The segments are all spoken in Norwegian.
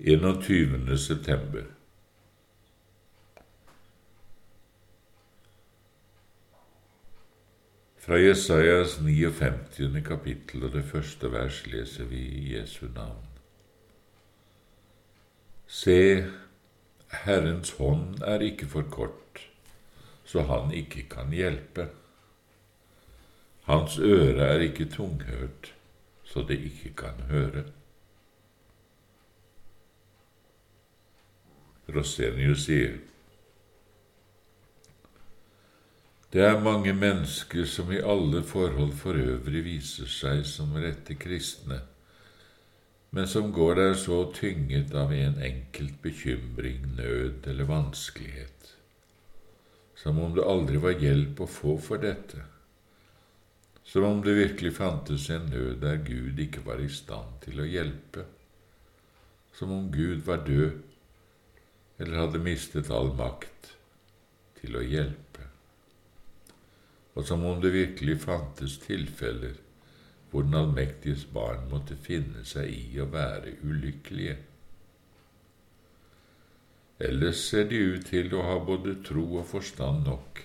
21. september. Fra Jesajas 59. kapittel og det første vers leser vi i Jesu navn. Se, Herrens hånd er ikke for kort, så han ikke kan hjelpe. Hans øre er ikke tunghørt, så det ikke kan høre. Rosenius sier. Det er mange mennesker som i alle forhold for øvrig viser seg som rette kristne, men som går der så tynget av en enkelt bekymring, nød eller vanskelighet, som om det aldri var hjelp å få for dette, som om det virkelig fantes en nød der Gud ikke var i stand til å hjelpe, som om Gud var død eller hadde mistet all makt til å hjelpe og som om det virkelig fantes tilfeller hvor Den allmektiges barn måtte finne seg i å være ulykkelige. Ellers ser de ut til å ha både tro og forstand nok,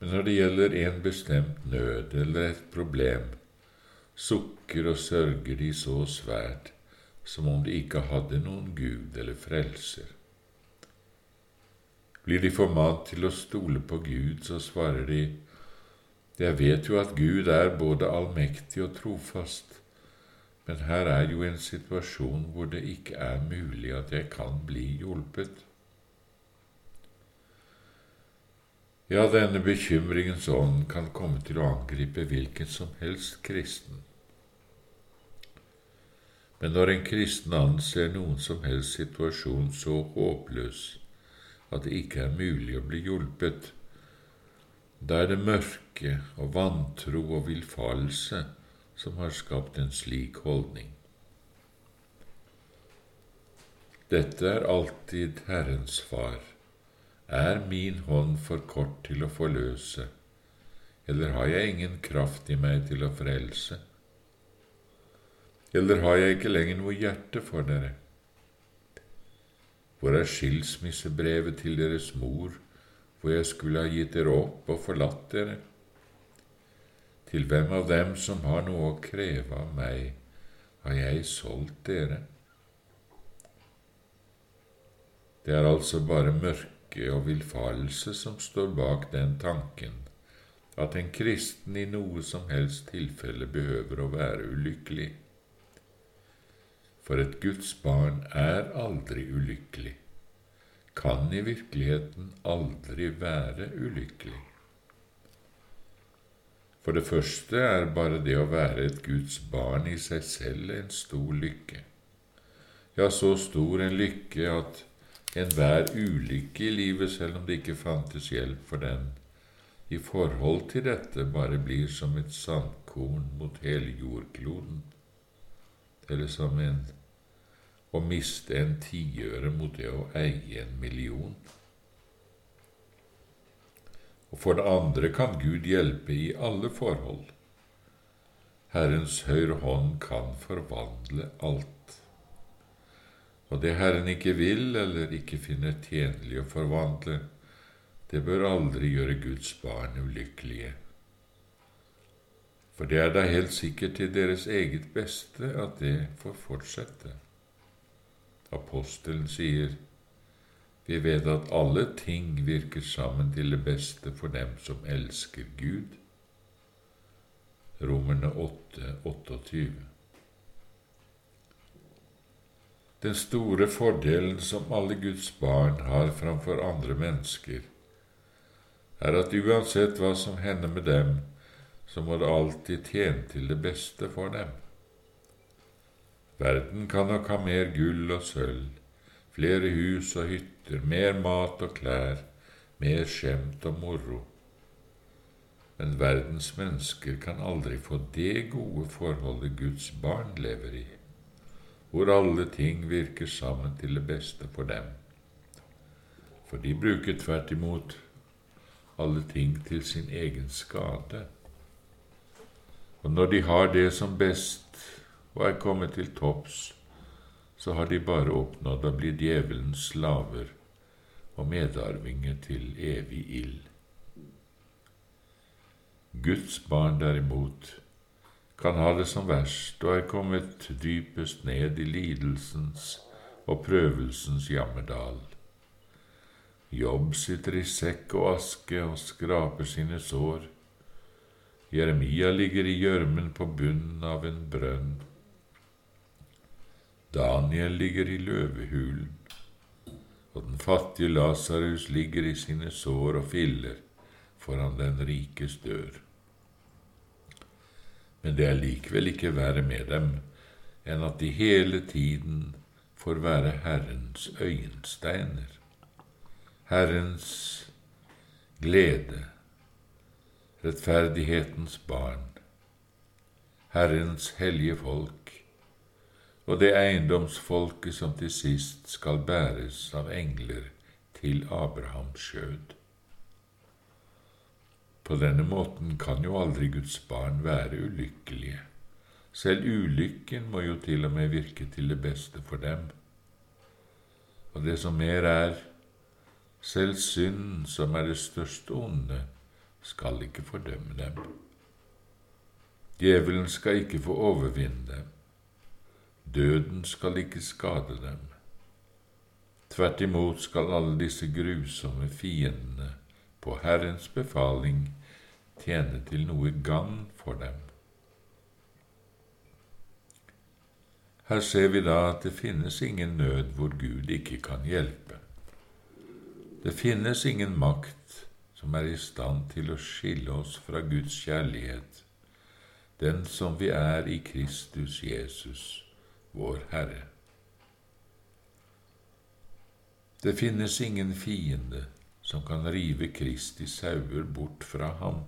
men når det gjelder en bestemt nød eller et problem, sukker og sørger de så svært som om de ikke hadde noen Gud eller frelser. Blir de formant til å stole på Gud, så svarer de jeg vet jo at Gud er både allmektig og trofast, men her er jo en situasjon hvor det ikke er mulig at jeg kan bli hjulpet. Ja, denne bekymringens ånd kan komme til å angripe hvilken som helst kristen. Men når en kristen anser noen som helst situasjon så håpløs at det ikke er mulig å bli hjulpet, da er det mørke og vantro og villfarelse som har skapt en slik holdning. Dette er alltid Herrens far. Er min hånd for kort til å forløse, eller har jeg ingen kraft i meg til å frelse? Eller har jeg ikke lenger noe hjerte for dere? Hvor er skilsmissebrevet til deres mor hvor jeg skulle ha gitt dere opp og forlatt dere? Til hvem av dem som har noe å kreve av meg, har jeg solgt dere? Det er altså bare mørke og villfarelse som står bak den tanken at en kristen i noe som helst tilfelle behøver å være ulykkelig. For et Guds barn er aldri ulykkelig kan i virkeligheten aldri være ulykkelig. For det første er bare det å være et Guds barn i seg selv en stor lykke. Ja, så stor en lykke at enhver ulykke i livet, selv om det ikke fantes hjelp for den, i forhold til dette bare blir som et sandkorn mot hele jordkloden, eller som en å miste en tiøre mot det å eie en million. Og for det andre kan Gud hjelpe i alle forhold. Herrens høyre hånd kan forvandle alt. Og det Herren ikke vil eller ikke finner tjenlig å forvandle, det bør aldri gjøre Guds barn ulykkelige. For det er da helt sikkert til deres eget beste at det får fortsette. Apostelen sier, vi vet at alle ting virker sammen til det beste for dem som elsker Gud. Romerne 8, 28. Den store fordelen som alle Guds barn har framfor andre mennesker, er at uansett hva som hender med dem, så må det alltid tjene til det beste for dem. Verden kan nok ha mer gull og sølv, flere hus og hytter, mer mat og klær, mer skjemt og moro. Men verdens mennesker kan aldri få det gode forholdet Guds barn lever i, hvor alle ting virker sammen til det beste for dem. For de bruker tvert imot alle ting til sin egen skade. Og når de har det som best, og er kommet til topps, så har de bare oppnådd å bli djevelens slaver og medarvinger til evig ild. Guds barn derimot kan ha det som verst og er kommet dypest ned i lidelsens og prøvelsens jammerdal. Jobb sitter i sekk og aske og skraper sine sår. Jeremia ligger i gjørmen på bunnen av en brønn. Daniel ligger i løvehulen, og den fattige Lasarus ligger i sine sår og filler foran den rikes dør men det er likevel ikke verre med dem enn at de hele tiden får være Herrens øyensteiner, Herrens glede, rettferdighetens barn, Herrens hellige folk, og det eiendomsfolket som til sist skal bæres av engler til Abrahams skjød. På denne måten kan jo aldri Guds barn være ulykkelige. Selv ulykken må jo til og med virke til det beste for dem. Og det som mer er, selv synd, som er det største onde, skal ikke fordømme dem. Djevelen skal ikke få overvinne dem. Døden skal ikke skade dem. Tvert imot skal alle disse grusomme fiendene på Herrens befaling tjene til noe gagn for dem. Her ser vi da at det finnes ingen nød hvor Gud ikke kan hjelpe. Det finnes ingen makt som er i stand til å skille oss fra Guds kjærlighet, den som vi er i Kristus Jesus, vår Herre. Det finnes ingen fiende som kan rive Kristi sauer bort fra ham.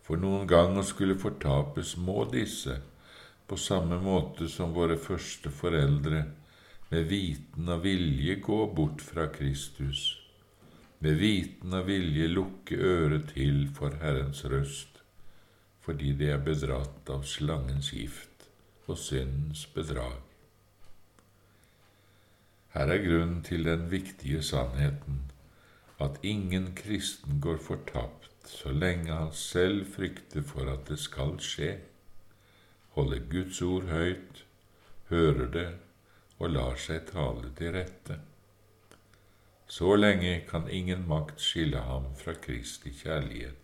For noen gang å skulle fortapes må disse, på samme måte som våre første foreldre, med viten og vilje gå bort fra Kristus, med viten og vilje lukke øret til for Herrens røst, fordi de er bedratt av slangens gift og syndens bedrag. Her er grunnen til den viktige sannheten at ingen kristen går fortapt så lenge han selv frykter for at det skal skje, holder Guds ord høyt, hører det og lar seg tale til rette. Så lenge kan ingen makt skille ham fra Kristi kjærlighet.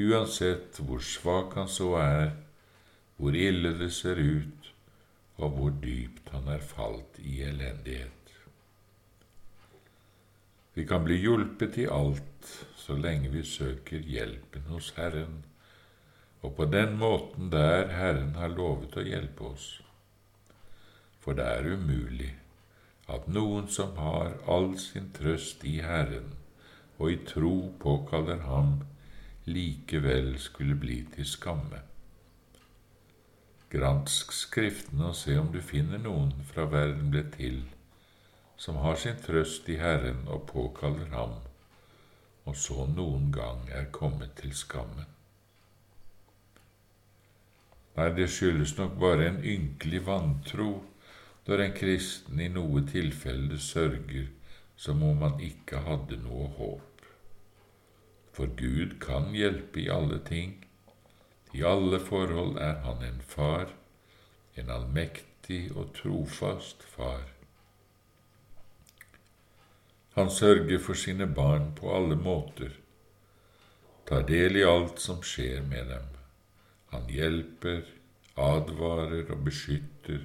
Uansett hvor svak han så er, hvor ille det ser ut, og hvor dypt han er falt i elendighet. Vi kan bli hjulpet i alt så lenge vi søker hjelpen hos Herren, og på den måten der Herren har lovet å hjelpe oss. For det er umulig at noen som har all sin trøst i Herren og i tro påkaller Ham, likevel skulle bli til skamme. Gransk Skriftene og se om du finner noen fra verden ble til, som har sin trøst i Herren og påkaller ham, og så noen gang er kommet til skamme. Nei, det skyldes nok bare en ynkelig vantro når en kristen i noe tilfelle sørger som om han ikke hadde noe håp. For Gud kan hjelpe i alle ting. I alle forhold er Han en far, en allmektig og trofast far. Han sørger for sine barn på alle måter, tar del i alt som skjer med dem. Han hjelper, advarer og beskytter,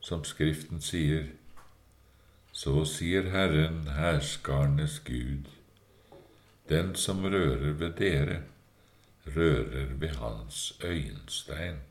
som Skriften sier. Så sier Herren, herskarenes Gud, den som rører ved dere, rører ved hans øyenstein.